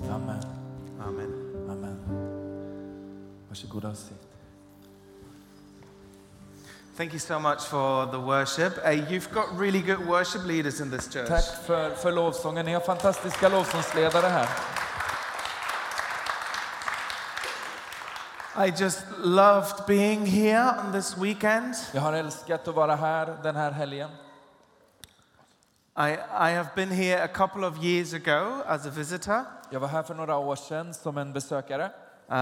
Amen. Amen. Amen. Varsågoda och sitt. Thank you so much for the worship. Uh, you've got really good worship leaders in this church. Tack för, för lovsången. Ni har fantastiska lovsångsledare här. I just loved being here on this weekend. Jag har älskat att vara här den här helgen. I, I have been here a couple of years ago as a visitor. Jag var här för några år sedan som en besökare. Uh,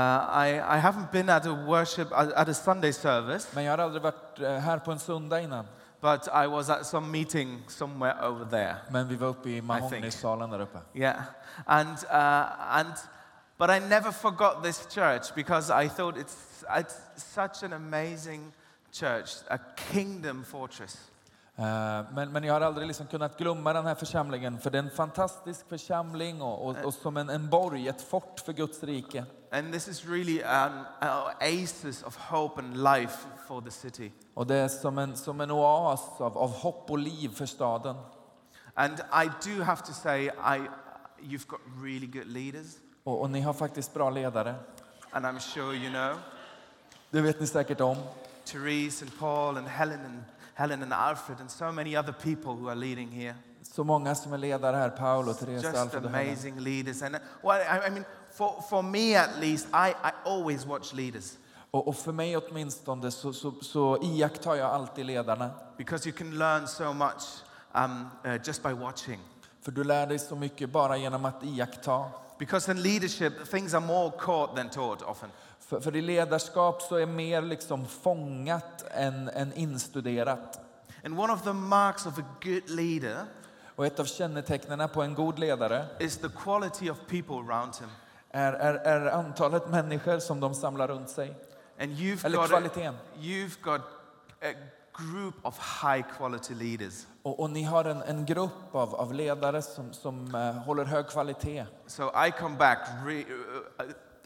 I, I haven't been at a worship at, a Sunday service, Men jag har aldrig varit eh, här på en söndag innan. but I was at some meeting somewhere over there. Men vi var uppe i. Mahogny-salen där uppe. Yeah, and uh, and but I never forgot this church because I thought it's it's such an amazing church, a kingdom fortress. Eh, Men, men jag har aldrig liksom kunnat glömma den här församlingen för det är en fantastisk församling och, och, och som en, en borg, ett fort för Guds rike. And this is really an, an oasis of hope and life for the city. Och det är som en, som en oas av, av hopp och liv för staden. And I do have to say, I, you've got really good leaders, Och, och ni har faktiskt bra ledare. and I'm sure you know Det vet ni säkert om. Therese and Paul and Helen and Helen and Alfred and so many other people who are leading here. Så många som är ledare här, Paolo, Therese, Just Alfred och Helen. amazing leaders. And well, I, I mean, for, for me at least, I, I always watch leaders Och, och för mig åtminstone så, så, så iakttar jag alltid ledarna. because you can learn so much um, uh, just by watching. För du lär dig så mycket bara genom att iaktta. Because in leadership, things are more caught than taught often. För, för i ledarskap så är mer liksom fångat än, än instuderat. And one of the marks of a good leader Och ett av kännetecknen på en god ledare is the quality of people around him. är, är, är antalet människor som de samlar runt sig. And you've Eller got, a, kvaliteten. you've got a group of high quality leaders. Och, och ni har en, en grupp av, av ledare som, som eh, håller hög kvalitet. So I come back, re,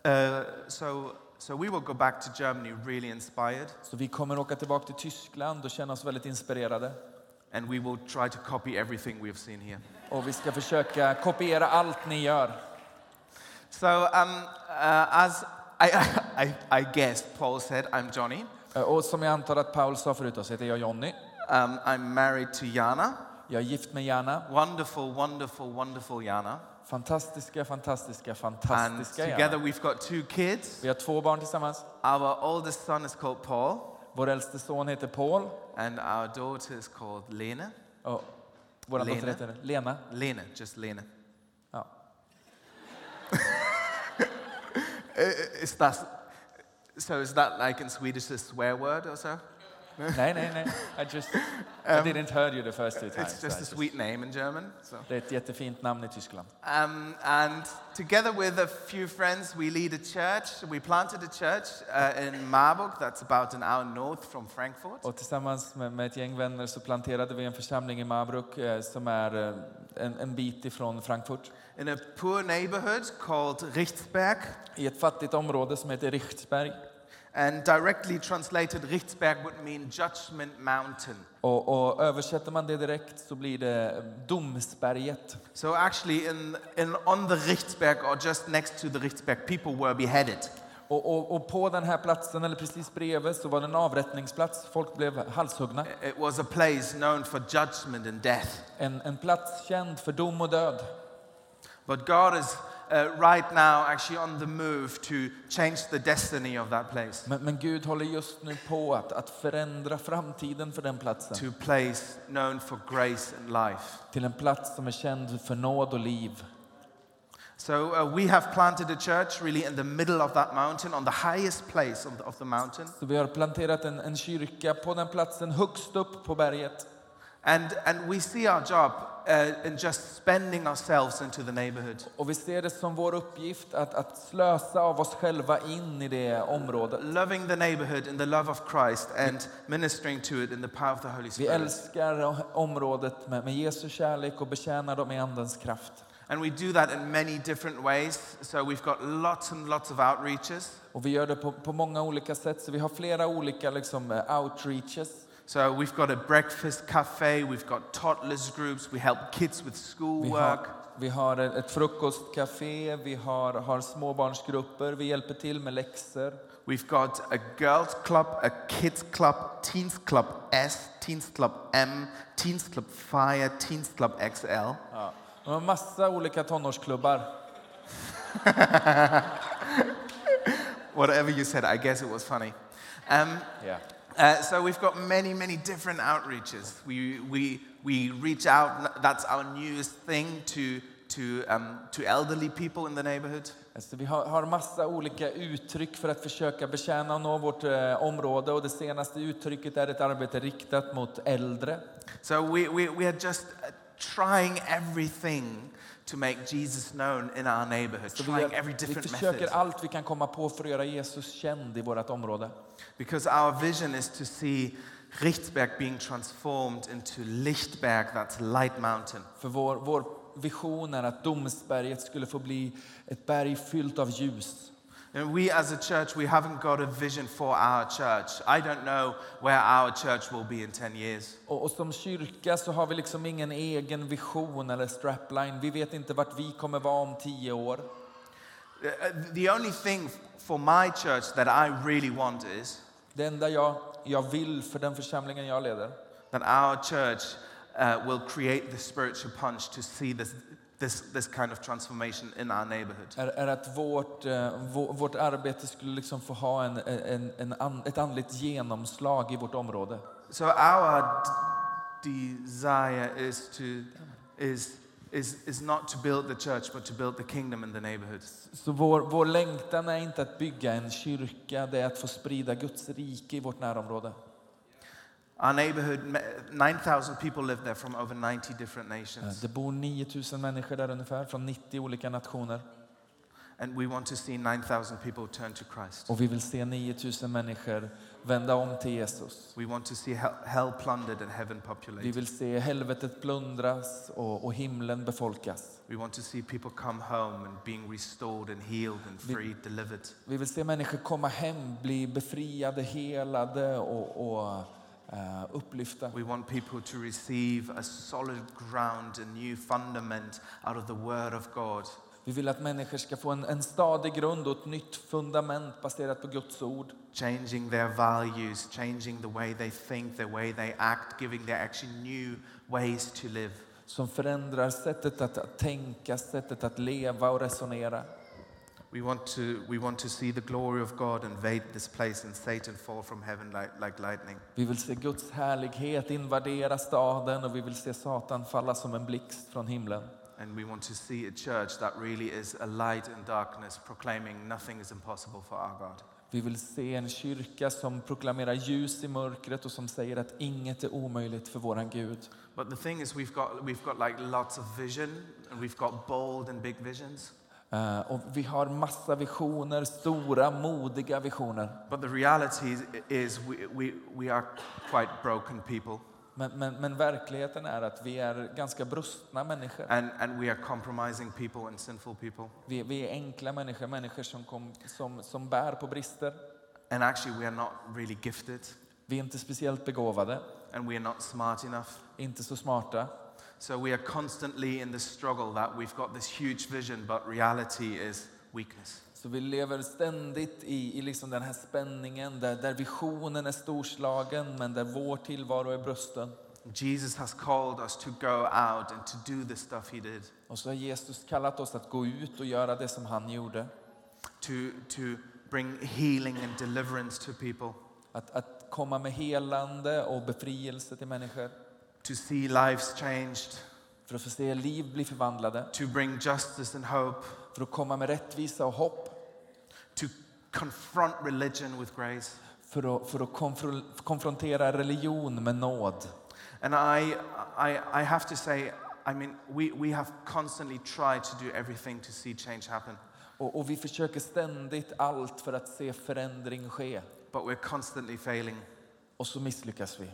uh, uh, so, so we will go back to Germany really inspired, Så vi kommer åka tillbaka till Tyskland och känna oss väldigt inspirerade. and we will try to copy everything we have seen here. Och vi ska försöka kopiera allt ni gör. So um, uh, as I, I, I guess Paul said, I'm Johnny. Eh, Och som jag antar att Paul sa förut så heter jag Jonny. Um, I'm married to Jana. Jag är gift med Jana. Wonderful, wonderful, wonderful Jana. Fantastiska, fantastiska, fantastiska And together Jana. we've got two kids. Vi har två barn tillsammans. Our oldest son is called Paul, Vår äldste son heter Paul. and our daughter is called Lena. Och vår Lena. dotter heter Lena. Lena, just Lena. Ja. Is that, so is that like in Swedish a swear word or so? Nej, nej, nej. I just I didn't heard you the first two times. It's just I a sweet name in German. So. Det är ett jättefint namn i Tyskland. Um, and together with a few friends, we lead a church. We planted a church uh, in Marburg, that's about an hour north from Frankfurt. Och tillsammans med, med ett gäng vänner så planterade vi en församling i Marbruk eh, som är eh, en, en bit ifrån Frankfurt. In a poor neighborhood called Richtsberg. I ett fattigt område som heter Richtsberg. And directly translated, Richtsberg would mean Judgment Mountain. Och, och översätter man det direkt så blir det Domsberget. So actually, in, in, on the Richtsberg, or just next to the Richtsberg, people were beheaded. Och, och, och på den här platsen, eller precis bredvid, så var det en avrättningsplats. Folk blev halshuggna. It was a place known for judgment and death. En, en plats känd för dom och död. But God is uh, right now actually on the move to change the destiny of that place Men, men Gud håller just nu på att, att förändra framtiden för den platsen. to a place known for grace and life. Till en plats som är känd för nåd och liv. So uh, we have planted a church really in the middle of that mountain, on the highest place of the, of the mountain. Så vi har planterat en, en kyrka på den platsen högst upp på berget. And, and we see our job uh, in just spending ourselves into the neighborhood, Och vi ser det som vår uppgift att, att slösa av oss själva in i det området. loving the neighborhood in the love of Christ and ministering to it in the power of the Holy Vi Spirit. älskar området med, med Jesu kärlek och betjänar dem i Andens kraft. And we do that in many different ways. So we've got lots and lots of outreaches. Och vi gör det på, på många olika sätt, så vi har flera olika liksom, eh, outreaches. So we've got a breakfast cafe, we've got toddlers groups, we help kids with Vi schoolwork. har, Vi har ett frukostcafé, vi har, har småbarnsgrupper, vi hjälper till med läxor. We've got a girls club, a kids club, teens club S, teens club M, teens club Fire, teens club XL. Ja. Vi har massa olika tonårsklubbar. Whatever you said, I guess it was funny. Um, Ja. Uh, so we've got many, many different outreaches. We, we, we reach out, that's our newest thing, to, to, um, to elderly people in the neighborhood. Alltså, vi har, har massa olika uttryck för att försöka betjäna och nå vårt eh, område och det senaste uttrycket är ett arbete riktat mot äldre. So we, we, we are just trying everything to make Jesus known in our neighborhood, Så vi, trying every vi different försöker method. allt vi kan komma på för att göra Jesus känd i vårt område. Because our vision is to see Richtsberg being transformed into Lichtberg, that's Light Mountain. För vår, vår vision är att Domsberget skulle få bli ett berg fyllt av ljus. And we as a church, we haven't got a vision for our church. I don't know where our church will be in 10 years. Och, och som kyrka så har vi liksom ingen egen vision eller strapline. Vi vet inte vart vi kommer vara om tio år. Uh, uh, The only thing for my church that I really want is Det enda jag, jag vill för den församlingen jag leder that our church uh, will create the spiritual punch to see this, this, this kind of transformation in our neighborhood. är, är att vårt, eh, vå- vårt arbete skulle liksom få ha en, en, en, an- ett andligt genomslag i vårt område. So our desire is to is is is not to build the church, but to build the kingdom in the neighborhood. Så vår, vår längtan är inte att bygga en kyrka, det är att få sprida Guds rike i vårt närområde. Our neighborhood, ma- 9,000 people live there from over 90 different Eh, nations. Det bor 9000 människor där ungefär, från 90 olika nationer. And we want to see 9,000 people turn to Christ. Och vi vill se 9000 människor vända om till Jesus. We want to see hell, plundered and heaven Vi populated. vill se helvetet plundras och, och himlen befolkas. We want to see people come home and being restored and healed and Vi- freed, delivered. Vi vill se människor komma hem, bli befriade, helade och, och eh, upplyfta. We want people to receive a solid ground, a new fundament out of the Word of God. Vi vill att människor ska få en, en stadig grund och ett nytt fundament baserat på Guds ord. changing their values, changing the way they think, the way they act, giving their actually new ways to live. Som förändrar sättet att tänka, sättet att leva och resonera. We want, to, we want to see the glory of God invade this place and Satan fall from heaven like, like lightning. Vi vill se Guds härlighet invadera staden och vi vill se Satan falla som en blixt från himlen. And we want to see a church that really is a light in darkness, proclaiming nothing is impossible for our God. Vi vill se en kyrka som proklamerar ljus i mörkret och som säger att inget är omöjligt för våran Gud. But the thing is, we've got, we've got like lots of vision, and we've got bold and big visions. Eh, och vi har massa visioner, stora, modiga visioner. But the reality is, is we, we, we are quite broken people. Men, men, men verkligheten är att vi är ganska brustna människor. And, and we are compromising people and sinful people. Vi, vi är enkla människor, människor som, kom, som, som bär på brister. And actually, we are not really gifted, Vi är inte speciellt begåvade, and we are not smart enough. inte så smarta. So we are constantly in the struggle that we've got this huge vision, but reality is weakness. Så vi lever ständigt i, i liksom den här spänningen där, där visionen är storslagen men där vår tillvaro är brösten. Jesus has called us to go out and to do the stuff he did, Och så har Jesus kallat oss att gå ut och göra det som han gjorde. to, to bring healing and deliverance to people, Att, att komma med helande och befrielse till människor. To see lives changed, För att få se liv bli förvandlade. to bring justice and hope, För att komma med rättvisa och hopp. to confront religion with grace. För att, för att konfro, konfrontera religion med nåd. And I, I, I have to say, I mean, we, we have constantly tried to do everything to see change happen, Och, och vi försöker ständigt allt för att se förändring ske. but we're constantly failing. Och så misslyckas vi.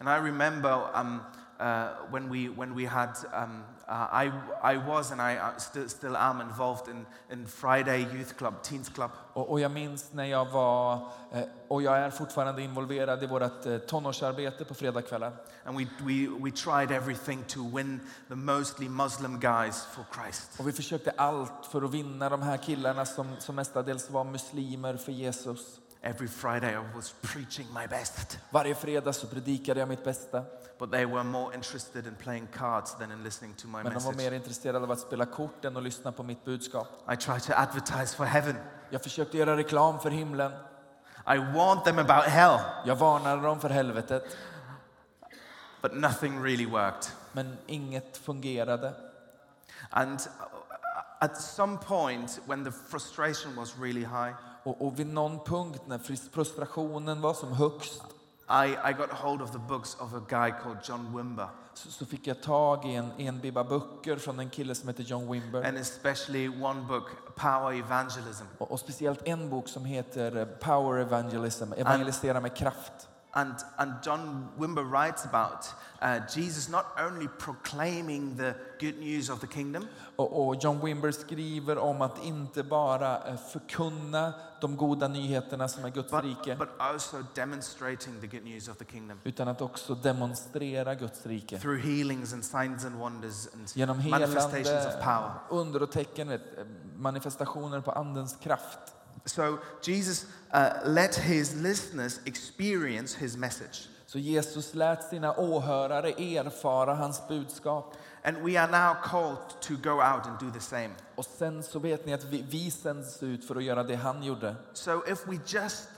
And I remember um, uh, when, we, when we had, um, uh, I, I was and I uh, still, still am involved in, in Friday Youth Club, Teens Club. Och, och jag minns när jag var, eh, och jag är fortfarande involverad i vårt eh, tonårsarbete på fredagskvällar. And we, we, we tried everything to win the mostly Muslim guys for Christ. Och vi försökte allt för att vinna de här killarna som, som mestadels var muslimer för Jesus. Every Friday I was preaching my best, Varje fredag så predikade jag mitt bästa. but they were more interested in playing cards than in listening to my Men de var mer intresserade av att spela kort än att lyssna på mitt budskap. I tried to advertise for heaven. Jag försökte göra reklam för himlen. I warned them about hell, Jag varnade dem för helvetet. but nothing really worked. Men inget fungerade. And uh, at some point, when the frustration was really high, Och, och vid någon punkt när frus- frustrationen var som högst I, I got hold of the books of a guy called John Wimber, så, så fick jag tag i en, en bibba böcker från en kille som heter John Wimber. and especially one book, Power Evangelism. Och, och speciellt en bok som heter eh, Power Evangelism, Evangelisera med kraft. And, and John Wimber writes about uh, Jesus not only proclaiming the good news of the kingdom, Och, och John Wimber skriver om att inte bara eh, förkunna de goda nyheterna som är Guds but, rike, but also demonstrating the good news of the kingdom utan att också demonstrera Guds rike. through healings and signs and wonders and Genom manifestations of helande, power. under och tecken, eh, manifestationer på Andens kraft. So Jesus uh, let his listeners experience his message. Så Jesus lät sina åhörare erfara hans budskap. And we are now called to go out and do the same. Och sen så vet ni att vi, vi sänds ut för att göra det han gjorde. So if we just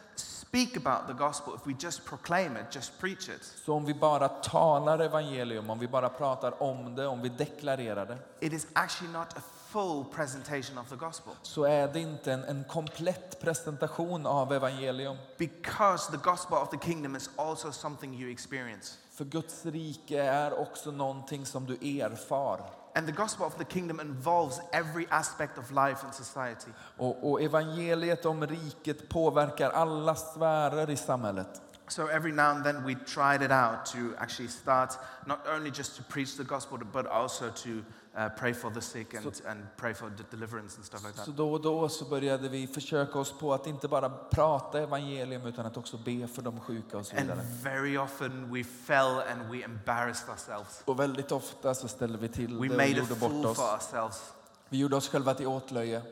speak about the gospel, if we just proclaim it, just preach it, Så om vi bara talar evangelium, om vi bara pratar om det, om vi deklarerar det, it is actually not a full presentation of the gospel. så är det inte en, en komplett presentation av evangelium. Because the gospel of the kingdom is also something you experience. För Guds rike är också någonting som du erfar. And the gospel of the kingdom involves every aspect of life and society. Och, och evangeliet om riket påverkar alla sfärer i samhället. So every now and then we tried it out to actually start not only just to preach the gospel, but also to uh, pray for the sick and, and pray for deliverance and stuff like that. Så då och då så började vi försöka oss på att inte bara prata evangelium utan att också be för de sjuka och så And vidare. very often we fell and we embarrassed ourselves. Och väldigt ofta så ställde vi till We det och gjorde bort oss. for ourselves. Vi gjorde oss själva till åtlöje.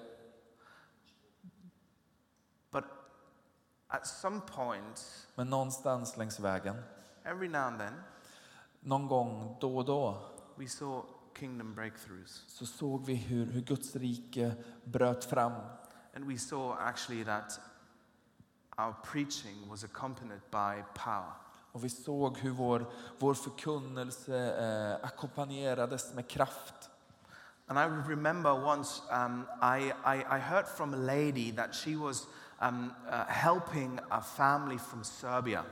But at some point, Men någonstans längs vägen, every now and then, någon gång då och då, we saw kingdom breakthroughs. så såg vi hur, hur Guds rike bröt fram. And we saw actually that our preaching was accompanied by power. Och vi såg hur vår, vår förkunnelse eh, ackompanjerades med kraft. And I remember once um, I, I, I heard from a lady that she was um, uh, helping a family from Serbia.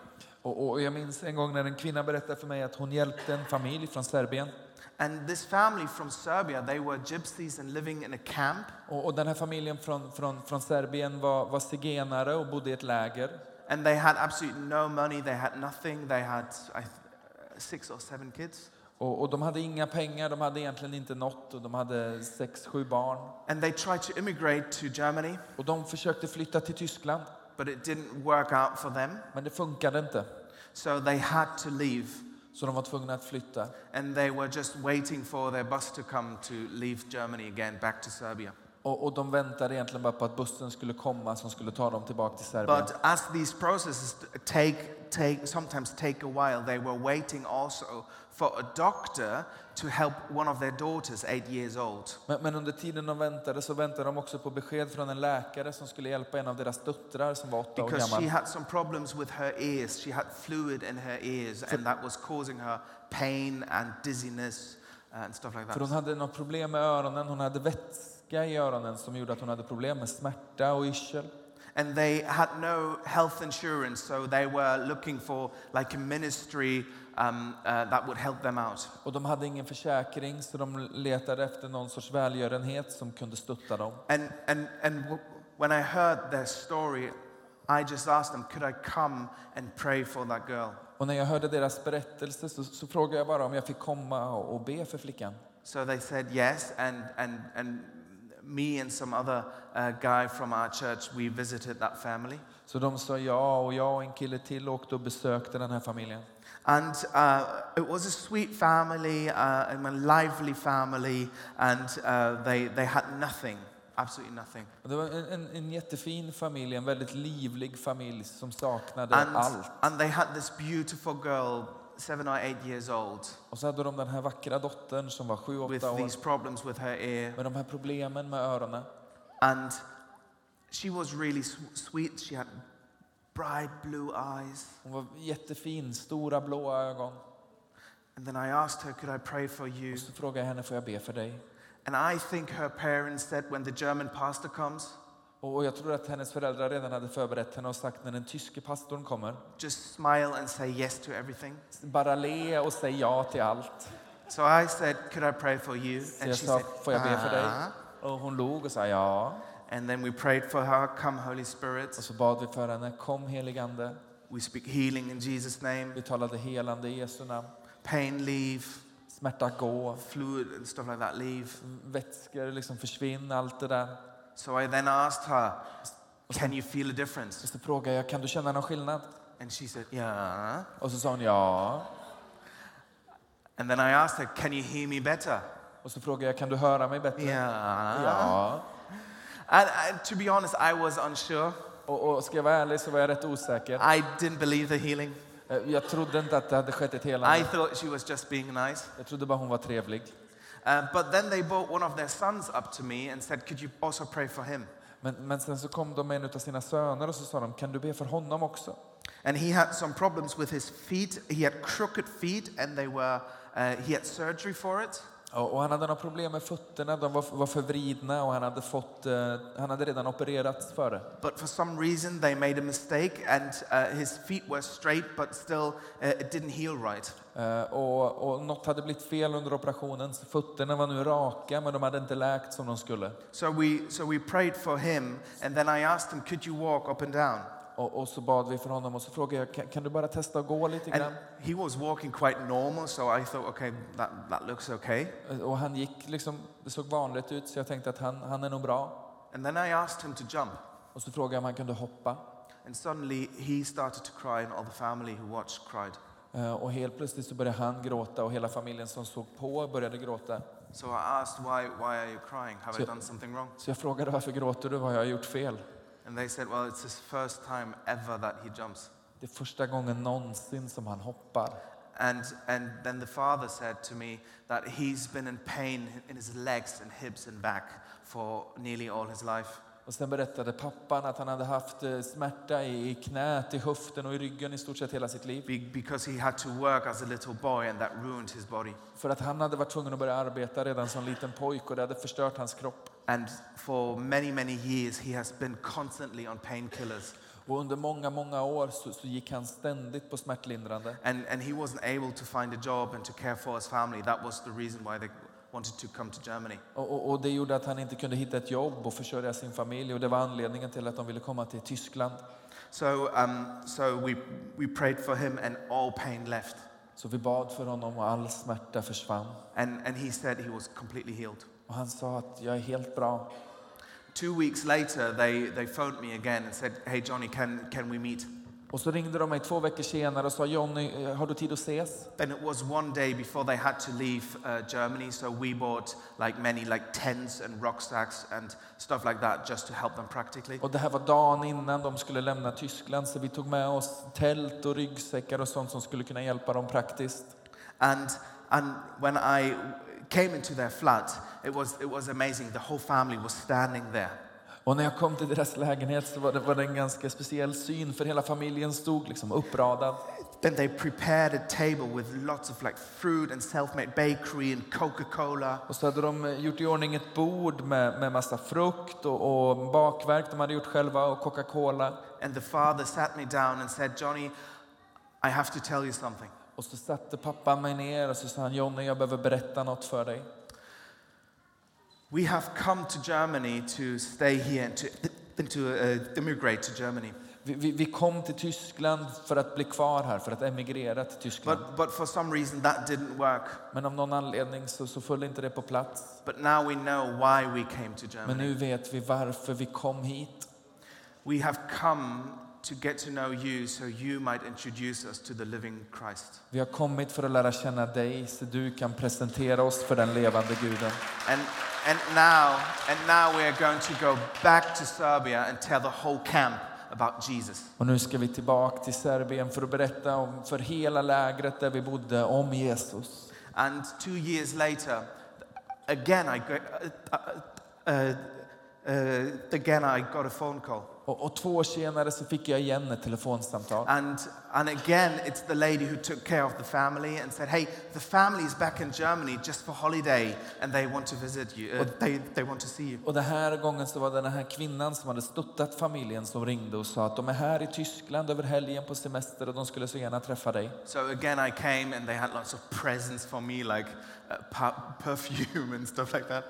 Och, och jag minns en gång när en kvinna berättade för mig att hon hjälpte en familj från Serbien. And this family from Serbia, they were gypsies and living in a camp. Och, och den här familjen från, från, från Serbien var, var zigenare och bodde i ett läger. And they had absolutely no money, they had nothing. They had I, th- six or seven kids. Och, och de hade inga pengar, de hade egentligen inte något och de hade sex, sju barn. And they tried to immigrate to Germany, Och de försökte flytta till Tyskland, but it didn't work out for them. men det funkade inte. So they had to leave. Så de var tvungna att flytta. And they were just waiting for their bus to come to leave Germany again back to Serbia. Och, och de väntade egentligen bara på att bussen skulle komma som skulle ta dem tillbaka till Serbien. But as these processes take, take, sometimes take a while, they were waiting also for a doctor to help one of their daughters, eight years old. Men, men under tiden de väntade så väntade de också på besked från en läkare som skulle hjälpa en av deras döttrar som var åtta år Because she gammal. had some problems with her ears. She had fluid in her ears, and that was causing her pain and dizziness and stuff like För hon that. hade något problem med öronen, hon hade vätska i öronen som gjorde att hon hade problem med smärta och yrsel. And they had no health insurance, so they were looking for like a ministry um, uh, that would help them out. Och de hade ingen försäkring så de letade efter någon sorts välgörenhet som kunde stötta dem. And, and, and when I heard their story, I just asked them, could I come and pray for that girl? Och när jag hörde deras berättelse så, så frågade jag bara om jag fick komma och, och be för flickan. So they said yes, and, and, and me and some other uh, guy from our church, we visited that family. Så de sa ja och jag och en kille till åkte och besökte den här familjen. And uh, it was a sweet family, uh, and a lively family, and uh, they, they had nothing, absolutely nothing. Och det var en, en, en jättefin familj, en väldigt livlig familj som saknade And, allt. and they had this beautiful girl, seven or eight years old, Och så hade de den här vackra dottern som var sju, with åtta år these problems with her ear. med de här problemen med öronen. And she was really s- sweet. She had bright blue eyes. Hon var jättefin, stora blåa ögon. And then I asked her, Could I pray for you? Och så frågade jag henne, får jag be för dig? And I think her parents said, When the German pastor comes, Och jag tror att hennes föräldrar redan hade förberett henne och sagt när den tyske pastorn kommer, just smile and say yes to everything. bara le och säg ja till allt. So I said, Could I pray for you? Så And jag she sa, said, får jag be för dig? "Ah." Och hon log och sa ja. And then we prayed for her, Come, Holy Och Spirit. så bad vi för henne, kom heligande. We speak healing in Jesus' name, Vi talade helande i Jesu namn. pain leave, Smärta gå, fluid and stuff like that leave. vätskor liksom försvinn, allt det där. So I then asked her, Can you feel a difference? Så frågade jag, kan du känna någon skillnad? And she said, Yeah. Och så sa hon ja. And then I asked her, Can you hear me better? Och så frågade jag, kan du höra mig bättre? Yeah. Ja. And, and to be honest, I was unsure. Och, och ska jag vara ärlig så var jag rätt osäker. I didn't believe the healing. Eh, Jag trodde inte att det hade skett ett I helande. thought she was just being nice. Jag trodde bara hon var trevlig. Uh, but then they brought one of their sons up to me and said, Could you also pray for him? Men, men sen så kom de med en av sina söner och så sa de, kan du be för honom också? And he had some problems with his feet. He had crooked feet, and they were, uh, he had surgery for it. Och, han hade några problem med fötterna, de var, var förvridna och han hade, fått, eh, han hade redan opererats för det. But for some reason, they made a mistake, and uh, his feet were straight, but still, uh, it didn't heal right. Eh, och, och något hade blivit fel under operationen, så fötterna var nu raka men de hade inte läkt som de skulle. So we, so we prayed for him, and then I asked him, Could you walk up and down? Och, och så bad vi för honom och så frågade jag, kan, kan du bara testa att gå lite And grann? he was walking quite normal, so I thought, okay, that, that looks okay. Eh, Och han gick liksom, det såg vanligt ut så jag tänkte att han, han är nog bra. And then I asked him to jump. Och så frågade jag om han kunde hoppa. And suddenly he started to cry, and all the family who watched cried. Eh, Och helt plötsligt så började han gråta och hela familjen som såg på började gråta. So I asked, why, why are you crying? Have I So- done something wrong? Så jag frågade varför gråter du? Vad har jag gjort fel? And they said, well, it's his first time ever that he jumps. Det är första gången någonsin som han hoppar. And, and then the father said to me that he's been in pain in his legs and hips and back for nearly all his life. Och sen berättade pappan att han hade haft eh, smärta i knät, i höften och i ryggen i stort sett hela sitt liv. Be- because he had to work as a little boy and that ruined his body. För att han hade varit tvungen att börja arbeta redan som liten pojk och det hade förstört hans kropp. And for many, many years, he has been constantly on painkillers. Och under många, många år så, så gick han ständigt på smärtlindrande. And, and he wasn't able to find a job and to care for his family. That was the reason why they wanted to come to Germany. Och, och, och det gjorde att han inte kunde hitta ett jobb och försörja sin familj och det var anledningen till att de ville komma till Tyskland. So, um, so we, we prayed for him, and all pain left. Så vi bad för honom och all smärta försvann. And, and he said he was completely healed. Och han sa att jag är helt bra. Two weeks later, they, they phoned me again and said, Hey, Johnny, can, can we meet? Och så ringde de mig två veckor senare och sa Johnny, eh, har du tid att ses? And it was one day before they had to leave uh, Germany, so we bought like many like tents and rucksacks and stuff like that just to help them practically. Och det här var dagen innan de skulle lämna Tyskland så vi tog med oss tält och ryggsäckar och sånt som skulle kunna hjälpa dem praktiskt. And, and when I came into their flat, it was, it was amazing. The whole family was standing there. Och när jag kom till deras lägenhet så var det, var det en ganska speciell syn för hela familjen stod liksom uppradad. Then they prepared a table with lots of like fruit and self-made bakery and Coca-Cola. Och så hade de eh, gjort i ordning ett bord med, med massa frukt och, och bakverk de hade gjort själva och Coca-Cola. And the father sat me down and said, Johnny, I have to tell you something. Och så satte pappan mig ner och så sa han Johnny jag behöver berätta något för dig. We have come to Germany to stay here and to, and to uh, immigrate to Germany. Vi, vi, vi kom till Tyskland för att bli kvar här, för att emigrera till Tyskland. But, but for some reason, that didn't work. Men av någon anledning så, så föll inte det på plats. But now we know why we came to Men Germany. nu vet vi varför vi kom hit. We have come to get to know you so you might introduce us to the living Christ. Vi har kommit för att lära känna dig så du kan presentera oss för den levande guden. And, and, now, and now we are going to go back to Serbia and tell the whole camp about Jesus. Och nu ska vi tillbaka till Serbien för att berätta om, för hela lägret där vi bodde om Jesus. And two years later, again I, got, uh, uh, uh, again I got a phone call. Och, och två år senare så fick jag igen ett telefonsamtal. And, and again, it's the lady who took care of the family and said, Hey, the family is back in Germany just for holiday and they want to visit you. Uh, they, they want to see you. Och den här gången så var det den här kvinnan som hade stöttat familjen som ringde och sa att de är här i Tyskland över helgen på semester och de skulle så gärna träffa dig. So again, I came and they had lots of presents for me, like uh, per- perfume and stuff like that.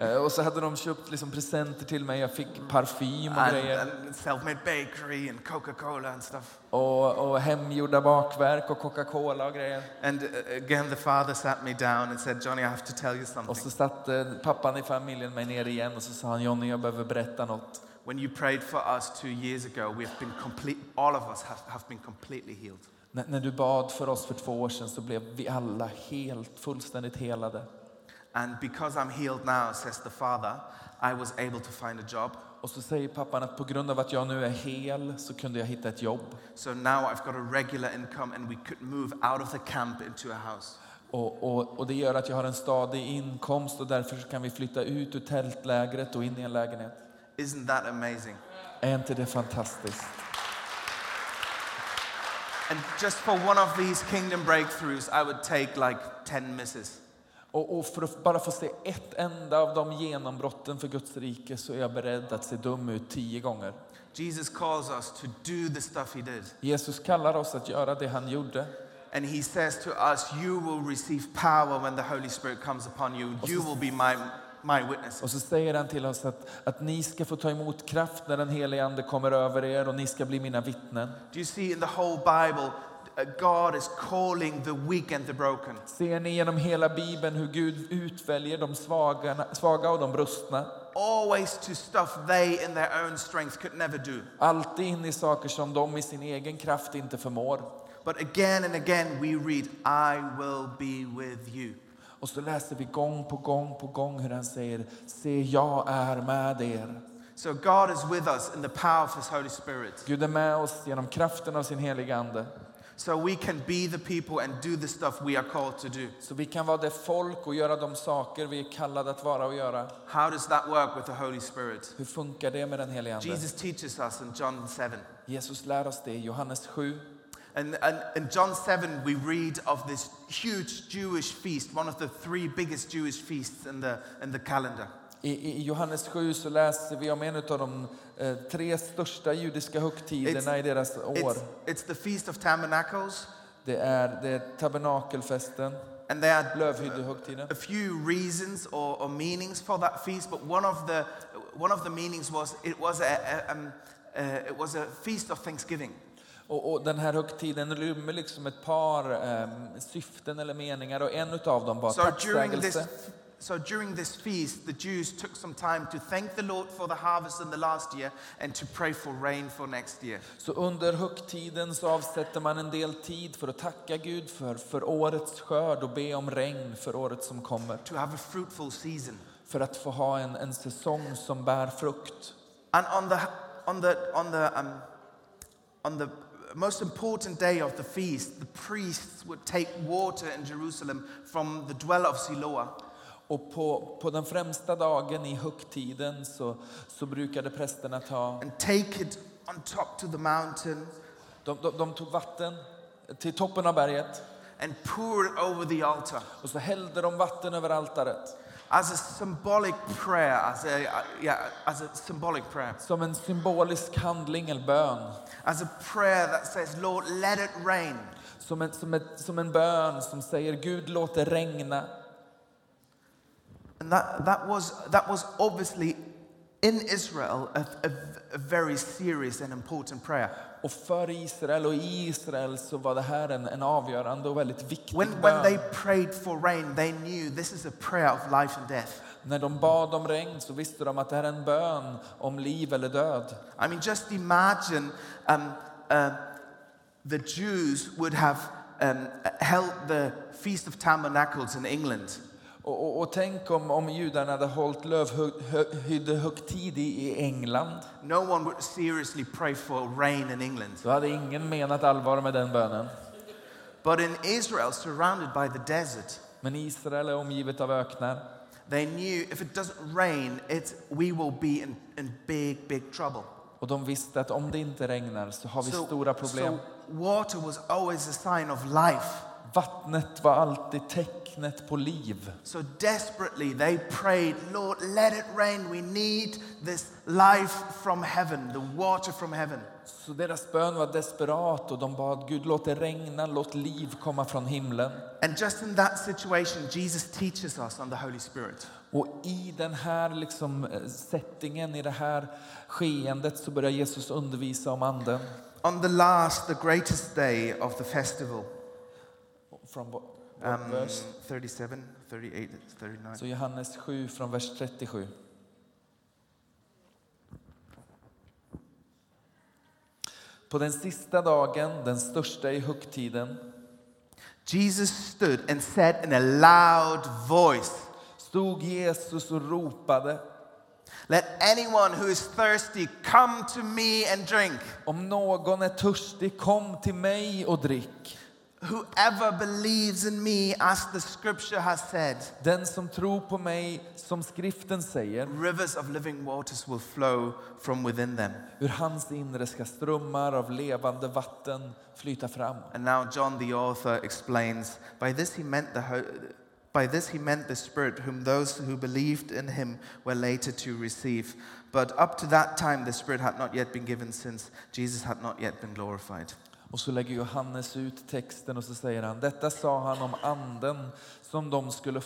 Eh, Och så hade de köpt liksom presenter till mig. Jag fick parfym och And, grejer. and self-made bakery and Coca-Cola and stuff. Och, och hemgjorda bakverk och Coca-Cola och grejer. And uh, again, the father sat me down and said, Johnny, I have to tell you Och something. så satte pappan i familjen mig ner igen och så sa han Johnny, jag behöver berätta något. When you prayed for us two years ago, we have been complete, all of us have, have been completely healed. När, när du bad för oss för två år sedan så blev vi alla helt, fullständigt helade. And because I'm healed now, says the father, I was able to find a job. Och så säger pappan att på grund av att jag nu är hel så kunde jag hitta ett jobb. So now I've got a regular income and we could move out of the camp into a house. Och, och, och det gör att jag har en stadig inkomst och därför kan vi flytta ut ur tältlägret och in i en lägenhet. Isn't that amazing? Är inte det fantastiskt? And just for one of these kingdom breakthroughs, I would take like 10 misses. Och, och för att bara få se ett enda av de genombrotten för Guds rike så är jag beredd att se dum ut tio gånger. Jesus calls us to do the stuff he did. Jesus kallar oss att göra det han gjorde. And he says to us, You will receive power when the Holy Spirit comes upon you. You will be my. Och så säger han till oss att, att ni ska få ta emot kraft när den helige Ande kommer över er och ni ska bli mina vittnen. Do you see in the whole Bible, God is calling the weak and the broken. Ser ni genom hela Bibeln hur Gud utväljer de svaga, svaga och de brustna? Always to stuff they in their own strength could never do. Alltid in i saker som de i sin egen kraft inte förmår. But again and again we read, I will be with you. Och så läser vi gång på gång på gång hur han säger, se jag är med er. So God is with us in the power of His Holy Spirit. Gud är med oss genom kraften av sin heliga Ande. So we can be the people and do the stuff we are called to do. Så vi kan vara det folk och göra de saker vi är kallade att vara och göra. How does that work with the Holy Spirit? Hur funkar det med den helige Ande? Jesus teaches us in John 7. Jesus lär oss det i Johannes 7. And, and in John 7, we read of this huge Jewish feast, one of the three biggest Jewish feasts in the, in the calendar. I, I Johannes 7 så läser vi om en av de tre största judiska högtiderna i deras år. It's, it's the Feast of Tabernacles, Det är, det är tabernakelfesten, and there are lövhyddehögtiden. a few reasons or, or meanings for that feast, but one of the, one of the meanings was it was a, a, um, uh, it was a feast of thanksgiving. Och, och den här högtiden rymmer liksom ett par eh, syften eller meningar och en av dem var So tacksägelse. So during this feast, the Jews took some time to thank the Lord for the harvest in the last year and to pray for rain for next year. Så under högtiden så avsätter man en del tid för att tacka Gud för, för årets skörd och be om regn för året som kommer. To have a fruitful season. För att få ha en, en säsong som bär frukt. And on the, on the, on the, um, on the most important day of the feast, the priests would take water in Jerusalem from the dweller of Siloah. Och på, på den främsta dagen i högtiden så, så brukade prästerna ta, and take it on top to the mountain de, de, de tog vatten till toppen av berget and pour it over the altar och så hällde de vatten över altaret. as a symbolic prayer, as a, uh, yeah, as a symbolic prayer, Som en symbolisk handling eller bön. as a prayer that says, Lord, let it rain. Som en, som, ett, som en bön som säger Gud låt det regna. And that, that, was, that was obviously in Israel a, a, a very serious and important prayer. Och för Israel och i Israel så var det här en, en avgörande och väldigt viktig When, when they prayed for rain, they knew this is a prayer of life and death. När de bad om regn så visste de att det här är en bön om liv eller död. I mean, just imagine um, uh, the Jews would have um, held the Feast of Tabernacles in England. Och, och, och tänk om, om judarna hade hållit lövhyddehögtid i, i England. No one would seriously pray for rain in England. Då hade ingen menat allvar med den bönen. But in Israel, surrounded by the desert, Men Israel är omgivet av öknar. they knew if it doesn't rain, it's, we will be in, in big, big trouble. Och de visste att om det inte regnar så har vi stora problem. so water was always a sign of life. Vattnet var alltid tecknet på liv. So desperately they prayed, Lord, let it rain. We need this life from heaven, the water from heaven. Så deras bön var desperat och de bad Gud låt det regna, låt liv komma från himlen. And just in that situation, Jesus teaches us on the Holy Spirit. Och i den här liksom eh, settingen, i det här skeendet så börjar Jesus undervisa om anden. On the last, the greatest day of the festival, Från what, what um, verse? 37, 38, 39. Så Johannes 7 från vers 37. På den sista dagen, den största i högtiden, Jesus stood and said in a loud voice, stod Jesus och ropade Let anyone who is thirsty come to me and drink. Om någon är törstig, kom till mig och drick. Whoever believes in me, as the scripture has said, Den som tror på mig, som skriften säger, rivers of living waters will flow from within them. ur hans inre ska strömmar av levande vatten flyta fram. And now John the author explains, by this he meant the by this he meant the spirit whom those who believed in him were later to receive. But up to that time the spirit had not yet been given since Jesus had not yet been glorified. Och så lägger Johannes ut texten och så säger han, detta sa han om anden som de skulle,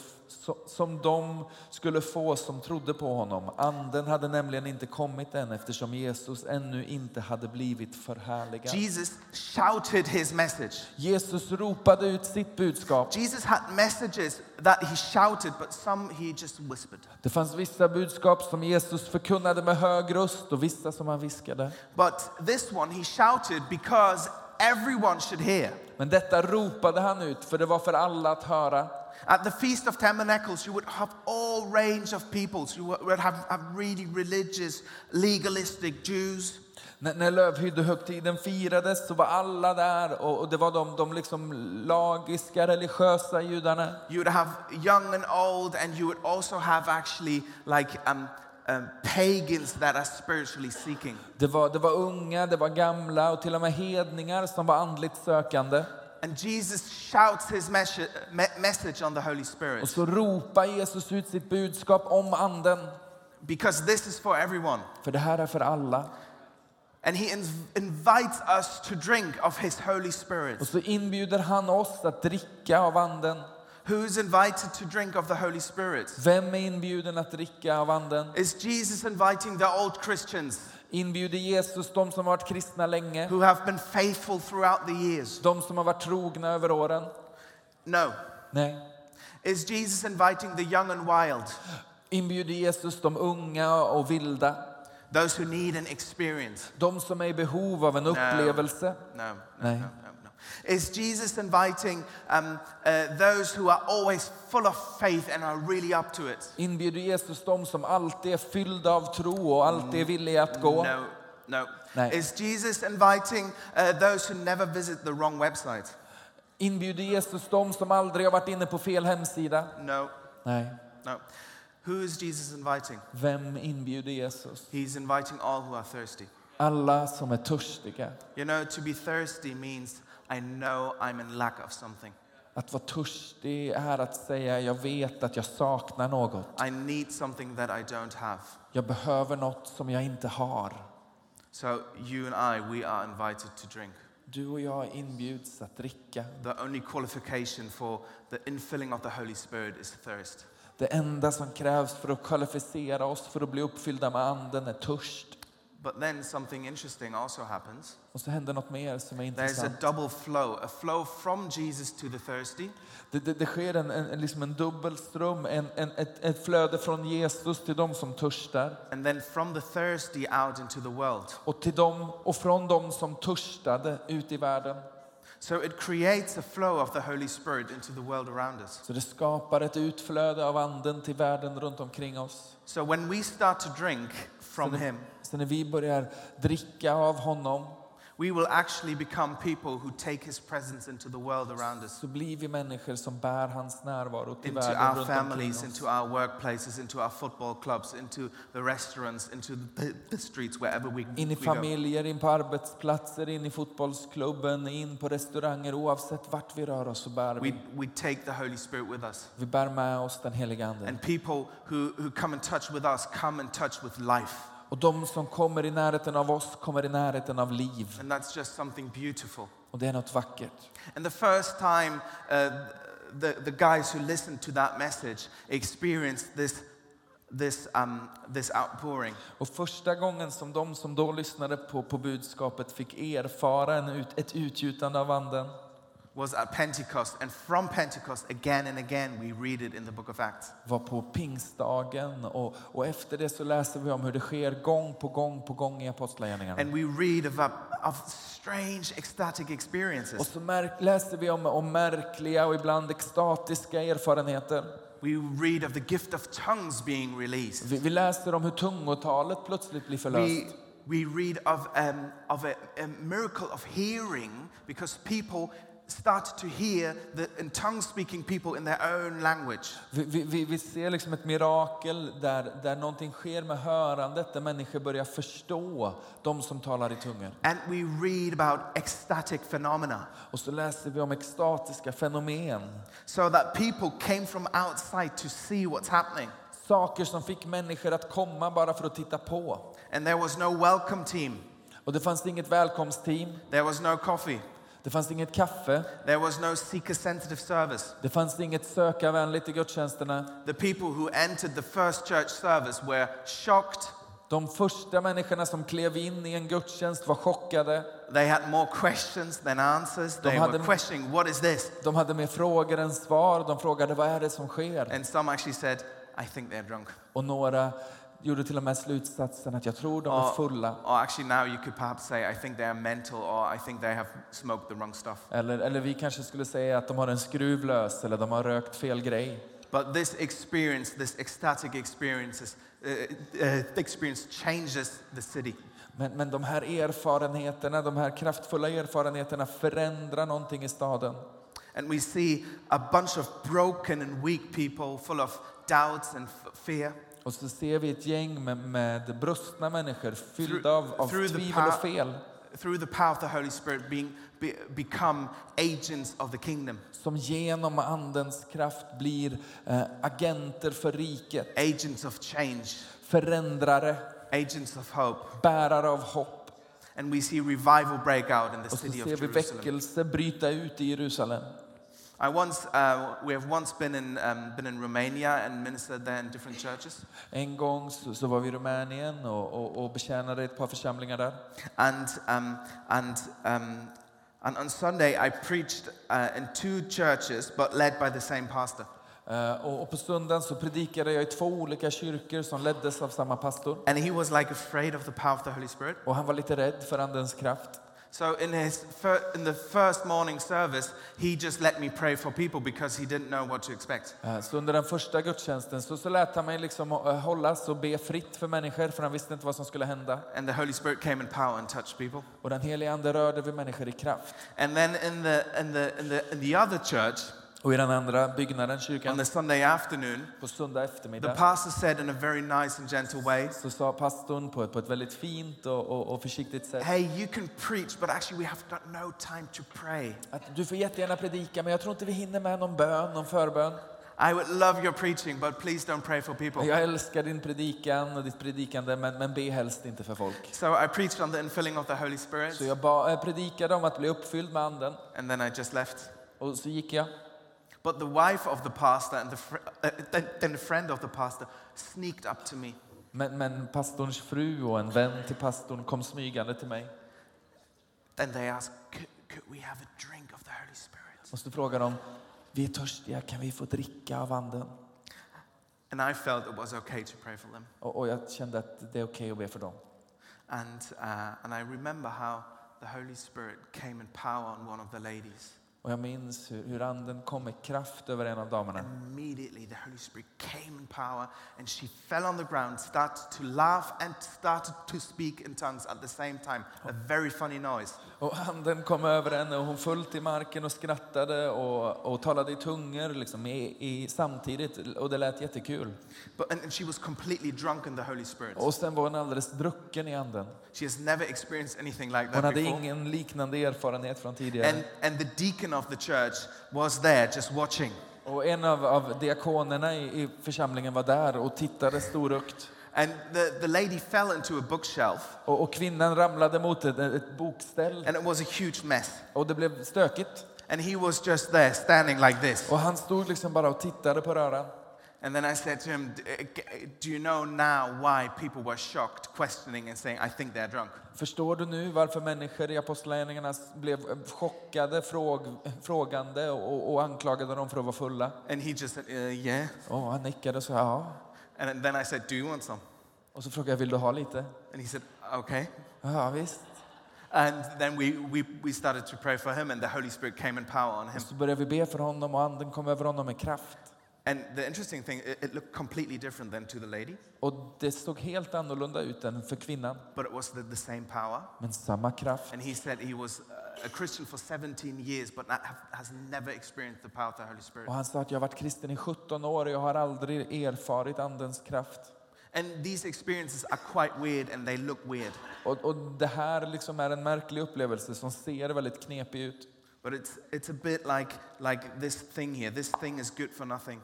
som de skulle få som trodde på honom. Anden hade nämligen inte kommit än eftersom Jesus ännu inte hade blivit förhärligad. Jesus shouted his message. Jesus ropade ut sitt budskap. Jesus had messages that he shouted, but some he just whispered. Det fanns vissa budskap som Jesus förkunnade med hög röst och vissa som han viskade. But this one he shouted because everyone should hear. Men detta ropade han ut för det var för alla att höra. At the Feast of Tabernacles, you would have all range of peoples. You would have, have really religious, legalistic Jews. När, när lövhyddehögtiden firades så var alla där och, och det var de, de liksom lagiska, religiösa judarna. You would have young and old, and you would also have actually like um, um, pagans that are spiritually seeking. Det var, det var unga, det var gamla och till och med hedningar som var andligt sökande. And Jesus shouts his mes- me- message on the Holy Och Spirit så ropar Jesus ut sitt budskap om anden. because this is for everyone. För det här är för alla. And he inv- invites us to drink of his Holy Och Spirit. så inbjuder han oss att dricka av anden. Who's invited to drink of the Holy Spirit? Vem är inbjuden att dricka av anden? Is Jesus inviting the old Christians Inbjuder Jesus de som har varit kristna länge? who have been faithful throughout the years? De som har varit trogna över åren? No. Nej. Is Jesus inviting the young and wild? Inbjuder Jesus de unga och vilda? Those who need an experience? De som är i behov av en upplevelse? No, no, No. no, no. Is Jesus inviting um, uh, those who are always full of faith and are really up to it? Inbjuder Jesus de som alltid är fyllda av tro och alltid är villiga att gå? No, no. Nej. Is Jesus inviting uh, those who never visit the wrong website? Inbjuder Jesus de som aldrig har varit inne på fel hemsida? No, Nej. no. Who is Jesus inviting? Vem inbjuder Jesus? He's inviting all who are thirsty. Alla som är törstiga. You know, to be thirsty means I know I'm in lack of something. Att vara törstig är att säga jag vet att jag saknar något. I need something that I don't have. Jag behöver något som jag inte har. So you and I, we are invited to drink. Du och jag inbjuds att dricka. The only qualification for the infilling of the Holy Spirit is thirst. Det enda som krävs för att kvalificera oss för att bli uppfyllda med anden är törst. But then something interesting also happens. Och så händer något mer som är There's a intressant. double flow, a flow from Jesus to the thirsty, Det, det, det sker en, en, en, liksom en dubbelström, en, en, ett, ett flöde från Jesus till de som törstar. and then from the thirsty out into the world. Och, till dem, och från de som törstade ut i världen. So it creates a flow of the Holy Spirit into the world around us. Så det skapar ett utflöde av anden till världen runt omkring oss. So when we start to drink from Så Him, Så när vi börjar dricka av honom we will actually become people who take His presence into the world around us, så blir vi människor som bär hans närvaro till into världen our families, into our workplaces, into our football clubs, into the restaurants, into the, the streets, wherever we, In i familjer, in på arbetsplatser, in i fotbollsklubben, in på restauranger. Oavsett vart vi rör oss så bär We, vi. we take the Holy Spirit with us. Vi bär med oss den heliga Ande. And people who, who come in touch with us come in touch with life. Och de som kommer i närheten av oss kommer i närheten av liv. And that's just something beautiful. Och det är något vackert. And the first time uh, the, the guys who listened to that message experienced this, this, um, this outpouring, Och första gången som de som då lyssnade på, på budskapet fick erfara en ut, ett utgjutande av anden was at Pentecost. And from Pentecost, again and again, we read it in the book of Acts. var på pingstdagen. Och, och efter det så läser vi om hur det sker gång på gång på gång i Apostlagärningarna. And we read of, of strange ecstatic Och experiences. så märk, läser vi om, om märkliga och ibland extatiska erfarenheter. We read of the gift of tongues being released. Vi, vi läser om hur tungotalet plötsligt blir förlöst. We, we read of, um, of a, a miracle of hearing because people start to hear the tongue speaking people in their own language. Vi, vi, vi ser liksom ett mirakel där, där någonting sker med hörandet, där människor börjar förstå de som talar i tungor. And we read about ecstatic phenomena. Och så läser vi om extatiska fenomen. So that people came from outside to see what's happening. Saker som fick människor att komma bara för att titta på. And there was no welcome team, Och det fanns inget välkomstteam, there was no coffee, det fanns inget kaffe, there was no seeker sensitive service. det fanns inget sökarvänligt i gudstjänsterna. The people who entered the first church service were shocked. De första människorna som klev in i en gudstjänst var chockade. They had more questions than answers. They hade- were questioning, What is this? De hade mer frågor än svar. De frågade vad är det som sker? And some actually said, I think they're drunk. Och några gjorde till och med slutsatsen att jag tror de är Or, fulla. or actually, now you could perhaps say, I think they are mental, or I think they have smoked the wrong stuff. Eller, eller vi kanske skulle säga att de har en skruv lös eller de har rökt fel grej. But this experience, this ecstatic experiences, uh, uh, experience changes the city. Men, men de här erfarenheterna, de här kraftfulla erfarenheterna förändrar någonting i staden. And we see a bunch of broken and weak people full of doubts and fear. Och så ser vi ett gäng med, med brustna människor fyllda av, av tvivel och fel. Through the power of the Holy Spirit, being, be, become agents of the kingdom, Som genom andens kraft blir eh, agenter för riket. agents of change, Förändrare, agents of hope. bärare av hopp. And we see revival break out in the Och så city of ser vi Jerusalem. väckelse bryta ut i Jerusalem. I once, uh, we have once been in, um, been in Romania and ministered there in different churches. En gång så, så var vi i Rumänien och, och, och betjänade ett par församlingar där. And, um, and, um, and on Sunday, I preached uh, in two churches, but led by the same pastor. Eh, och, och på söndagen så predikade jag i två olika kyrkor som leddes av samma pastor. And he was like afraid of the power of the Holy Spirit. Och han var lite rädd för andens kraft. So in, his fir- in the first morning service, he just let me pray for people because he didn't know what to expect. Eh, Så under den första gudstjänsten så, så lät han mig liksom eh, hållas och be fritt för människor för han visste inte vad som skulle hända. And the Holy Spirit came in power and touched people. Och den helige ande rörde vid människor i kraft. And then in the, in the, in the, in the other church, Och i den andra byggnaden, on kyrkan, the Sunday afternoon, på söndag the eftermiddag pastor said in a very nice and gentle way, så sa pastorn på ett, på ett väldigt fint och, och, och försiktigt sätt Hey, you can preach, but actually, we have got no time to pray. att du får jättegärna predika men jag tror inte vi hinner med någon bön, någon förbön. I would love your preaching, but please don't pray for people. Jag älskar din predikan och ditt predikande men, men be helst inte för folk. So I preached on the infilling of the Holy Spirit, Så jag ba, eh, predikade om att bli uppfylld med anden and then I just left. och så gick jag. But the wife of the pastor and the fr- uh, then, then the friend of the pastor sneaked up to me Men, men pastorns fru och en vän till pastorn kom smygande till mig. Then they asked, could, could we have a drink of the Holy Spirit? Och så frågar de, vi är törstiga, kan vi få dricka av anden? And I felt it was okay to pray for them. Och, och jag kände att det är okej att be för dem. And, uh, and I remember how the Holy Spirit came in power on one of the ladies. Och jag minns hur, hur anden kom med kraft över en av damerna. Immediately, the Holy Spirit came in power, and she fell on the ground, started to laugh, and started to speak in tongues at the same time. A very funny noise. Och anden kom över henne och hon föll till marken och skrattade och, och talade i tungor liksom, i, i, samtidigt. Och det lät jättekul. But, and, she was completely drunk in the Holy Spirit. Och sen var hon alldeles drucken i anden. She has never experienced anything like Hon that hade before. ingen liknande erfarenhet från tidigare. And, and the deacon of the church was there just watching. Och en av, av diakonerna i, i församlingen var där och tittade storögt. And the, the lady fell into a bookshelf, Och, och kvinnan ramlade mot ett, ett bokställ and it was a huge mess. och det blev stökigt. And he was just there standing like this. Och han stod liksom bara och tittade på röran. And then I said to him, "D- uh, Do you know now why people were shocked, questioning, and saying, I think they're drunk? Förstår du nu varför människor i Apostlagärningarna blev chockade, fråg, frågande och, och anklagade dem för att vara fulla? And he just said, uh, Yeah. Och han nickade och sa ja. And then I said, Do you want some? Och så frågade jag, vill du ha lite? And he said, Okay. Ja, visst. And then we, we, we started to pray for him, and the Holy Spirit came in power on him. Och så började vi be för honom och anden kom över honom med kraft. And the interesting thing, it, it looked completely different than to the lady, Och det såg helt annorlunda ut än för kvinnan, but it was the, the same power. men samma kraft. And he said he was uh, a Christian for 17 years, but has never experienced the power of the Holy Spirit. Och han sa att jag har varit kristen i 17 år och jag har aldrig erfarit andens kraft. And these experiences are quite weird and they look weird. Och, och det här liksom är en märklig upplevelse som ser väldigt knepig ut. But it's, it's a bit like, like this thing here. This thing is good for nothing.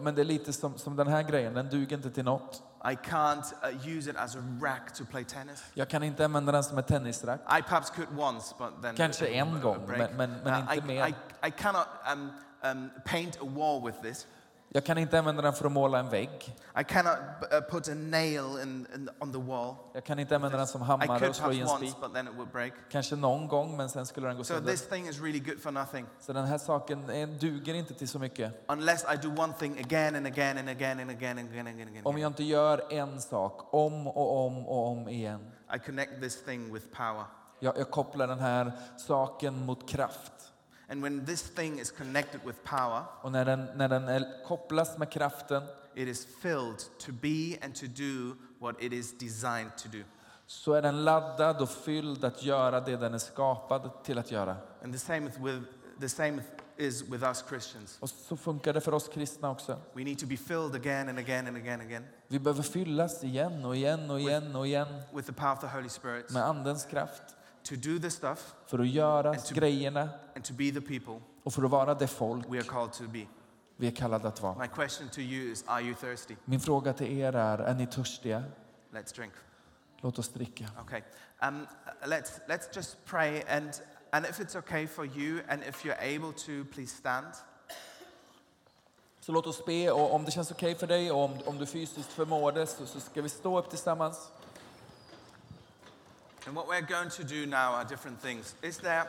Men det är lite som, som den här grejen, den duger inte till något. I can't uh, use it as a rack to play tennis. Jag kan inte använda den som ett tennisrack. I perhaps could once, but then Kanske en gång, men- men- men Uh, inte I, mer. I, I cannot um, um, paint a wall with this. Jag kan inte använda den för att måla en vägg. I cannot uh, put a nail in, in, on the wall. Jag kan inte använda den som hammare och slå i en spik. Kanske någon gång, men sen skulle den gå So sönder. this thing is really good for nothing Så den här saken är- duger inte till så mycket. unless I do one thing again and again and again and again and again and again. Om jag inte gör en sak om och om och om igen. I connect this thing with power. Jag, jag kopplar den här saken mot kraft. And when this thing is connected with power, Och när den, när den är, kopplas med kraften it is filled to be and to do what it is designed to do. så är den laddad och fylld att göra det den är skapad till att göra. And the same with the same is with us Christians. Och så funkar det för oss kristna också. We need to be filled again and again and again and again Vi behöver fyllas igen och igen och igen och igen with the power of the Holy Spirit med Andens kraft to do the stuff för att göra And to- grejerna and to be the people och för att vara det folk we are called to be. vi är kallade att vara. My question to you is Are you thirsty? Min fråga till er är, är ni törstiga? Let's drink. Låt oss dricka. Okay. Um, let's, let's just pray. And, and if it's okay for you, and if you're able to, please stand. Så låt oss be och om det känns okej för dig och om, om du fysiskt förmår det så, så ska vi stå upp tillsammans. And what we're going to do now are different things. Is there.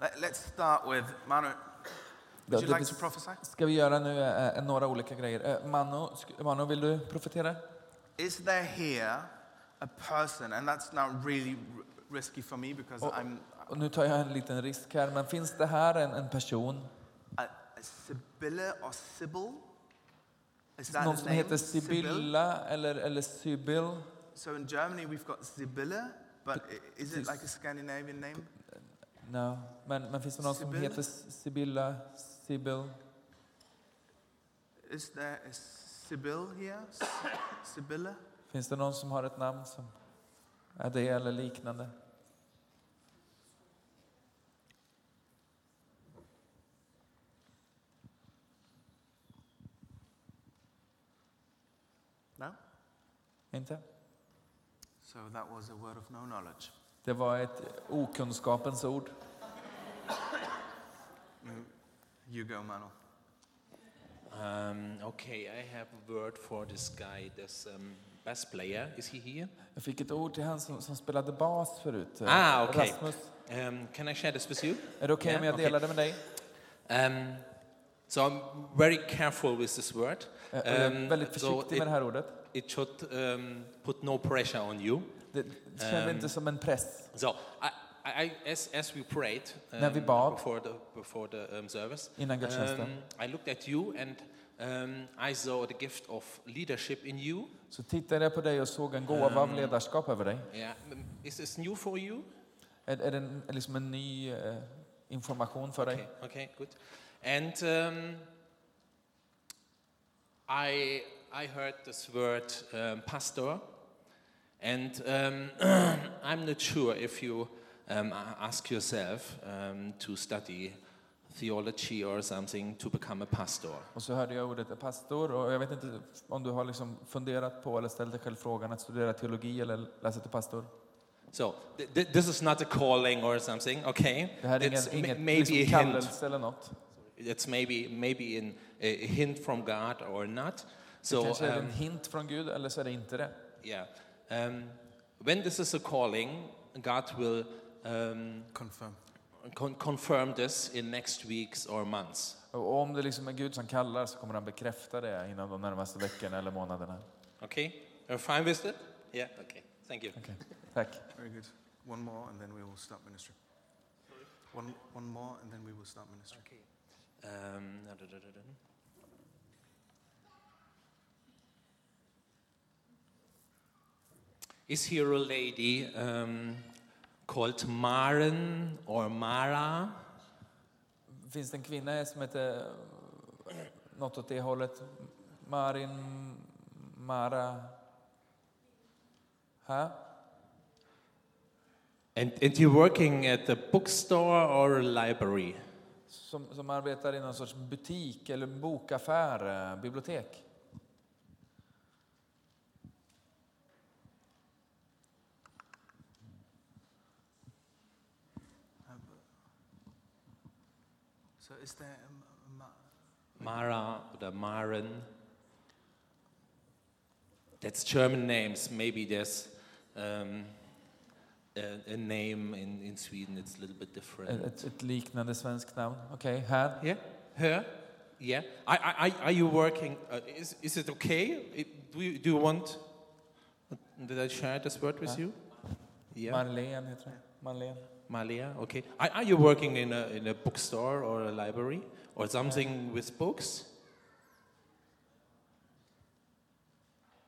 Let, let's start with Manu. Would you like to prophesy? ska vi göra nu eh, några olika grejer. Eh, Mano, sk- Mano, vill du profetera? Is there here a person, and that's now really risky for me because Oh. I'm Och nu tar jag en liten risk här, men finns det här en, en person, a, a Sibylla or Sybil? Is that någon som heter Sibylla eller, eller Sybil? So in Germany we've got Sibylla, but is it like a Scandinavian name? No. Men, men finns det någon som Sibylla? heter Sibylla, Sibyl? Is there a Sibyl here? S- Sibylla? Finns det någon som har ett namn som är det eller liknande? No? Inte? So that was a word of no knowledge. Det var ett okunskapens ord. You go, Mano. Um, okay, I have a word for this guy, this um, bass player. Is he here? Jag fick ett ord till han som, som spelade bas förut. Ah, okej. Rasmus, Um, can I share this with you? är det okej Ja, om jag delar det med dig? Um, so I'm very careful with this word. Eh, och jag är Um, väldigt so försiktig it- med det här ordet. It should um, put no pressure on you. Det känns Ehm, inte som en press. So, I, I, as, as we prayed När vi um, bad. before the, before the um, service, Innan gudstjänsten. um, I looked at you and um, I saw the gift of leadership in you. Så tittade jag på dig och såg en gåva av Ehm. ledarskap över dig. Yeah. um, Is this new for you? Är, är det liksom en ny eh, information för dig? Okay, okay, good. And um, I, I heard this word um, pastor, and um, I'm not sure if you um, ask yourself um, to study theology or something to become a pastor. Och så hörde jag ordet pastor och jag vet inte om du har liksom funderat på eller ställt dig själv frågan att studera teologi eller läsa till pastor. So th- th- this is not a calling or something, okay? Det här är It's inget maybe liksom a hint. kallelse eller något. It's maybe maybe in a hint from God or not. Det So kanske är um, en hint från Gud eller så är det inte det. Yeah. Um, when this is a calling, God will um, Confirm. con- confirm this in next weeks or months. Och om det liksom är Gud som kallar så kommer han bekräfta det inom de närmaste veckorna eller månaderna. Okay? You're fine with it? Yeah? Okay. Thank you. Okej, Tack. Very good. One more, and then we will start ministry. One, one more, and then we will start ministry. Okay. Um, Is here a lady um, called Maren or Mara? Finns det en kvinna som heter något åt det hållet? Marin, Mara? Ha? And, and you're working at a bookstore or a library? Som, som arbetar i någon sorts butik eller bokaffär, eh, bibliotek. So, is there a, m- a ma- Mara or Maren. That's German names. Maybe there's um, a, a name in, in Sweden. It's a little bit different. Ett, ett liknande svenskt namn. Okej, här. yeah, her. Yeah. I, I, I, are you working? Uh, is, is it okay? It, do, you, do you want? Did I share this word with you? Yeah. Marlene heter det. Marlene. Malia. Okay. Are, are you working in a in a bookstore or a library or something with books?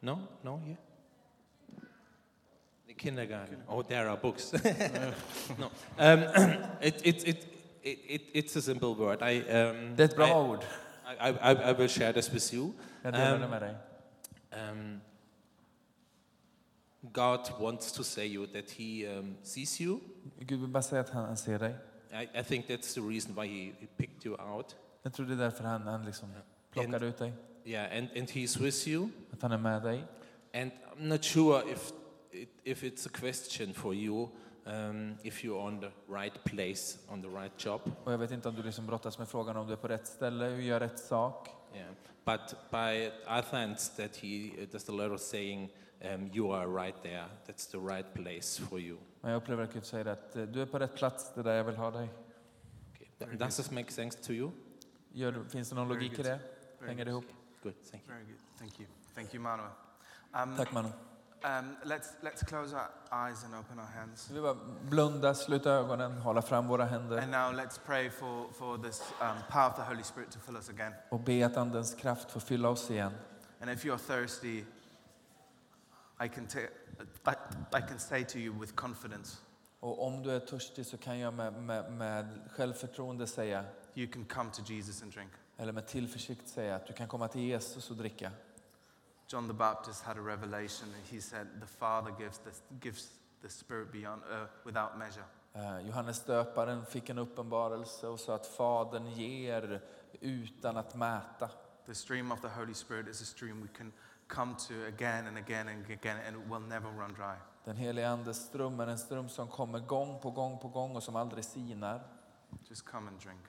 No, no, yeah. The kindergarten. Oh, there are books. no, um, it, it, it, it, it, it's a simple word. I, um, ett bra I. I, I, I will share this with you. Um, det med dig. Um, God wants to say you that He um, sees you. Gud vill bara säga att han, han ser dig. I, I think that's the reason why He, he picked you out. Jag tror det är därför han, han liksom plockade ut dig. Yeah, and, and He's with you. Att han är med dig. And I'm not sure if it, if it's a question for you um, if you're on the right place, on the right job. Och jag vet inte om du liksom brottas med frågan om du är på rätt ställe och gör rätt sak. Yeah, but by sense that he, that's the was saying, um, you are right there. That's the right place for you. Men jag upplever att Gud säger att eh, du är på rätt plats, det är där jag vill ha dig. Okay. Does this make sense to you? Gör, finns det någon Very logik i good. det? Very Hänger det ihop? Good, thank you. Very good. Thank you. Thank you, Manuel. Um, Tack Manu. Um, let's, let's close our eyes and open our hands. Vi bara blunda, sluta ögonen, hålla fram våra händer And now let's pray for, for this um, power of the Holy Spirit to fill us again. och be att Andens kraft får fylla oss igen. And if you're thirsty, I can, I, I can say to you with confidence, Och om du är törstig så kan jag med, med, med självförtroende säga, you can come to Jesus and drink. eller med tillförsikt säga att du kan komma till Jesus och dricka. John the Baptist had a revelation. and He said, The Father gives the, gives the Spirit beyond, uh, without measure. Eh, Johannes döparen fick en uppenbarelse och sa att Fadern ger utan att mäta. The stream of the Holy Spirit is a stream we can come to again and again and again, and it will never run dry. Den helige Andes ström är en ström som kommer gång på gång på gång och som aldrig sinar. Just come and drink.